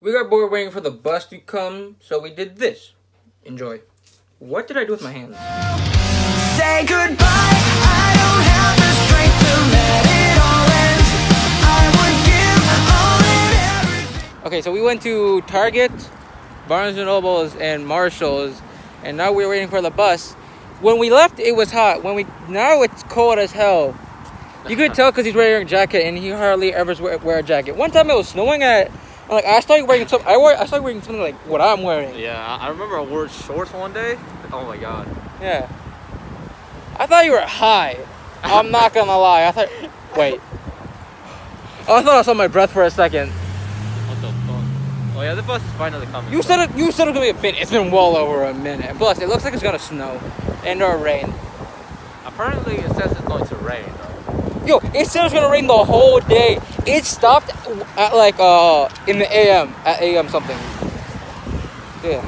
We got bored waiting for the bus to come, so we did this. Enjoy. What did I do with my hands? Say goodbye. I don't have the strength to let it all end. I would give all and everything. Okay, so we went to Target, Barnes and Nobles, and Marshalls, and now we're waiting for the bus. When we left, it was hot. When we now it's cold as hell. You could tell because he's wearing a jacket, and he hardly ever wear, wear a jacket. One time it was snowing at, like I started wearing some. I wore. I started wearing something like what I'm wearing. Yeah, I remember I wore shorts one day. Oh my god. Yeah. I thought you were high. I'm not gonna lie. I thought. Wait. I thought I saw my breath for a second. What the fuck? Oh yeah, the bus is finally coming. You said it. You said it was gonna be a minute. It's been well over a minute. Plus, it looks like it's gonna snow and or rain. Apparently, it says it's going to rain though. Yo, it said it was gonna rain the whole day. It stopped at like uh in the AM at AM something. Yeah.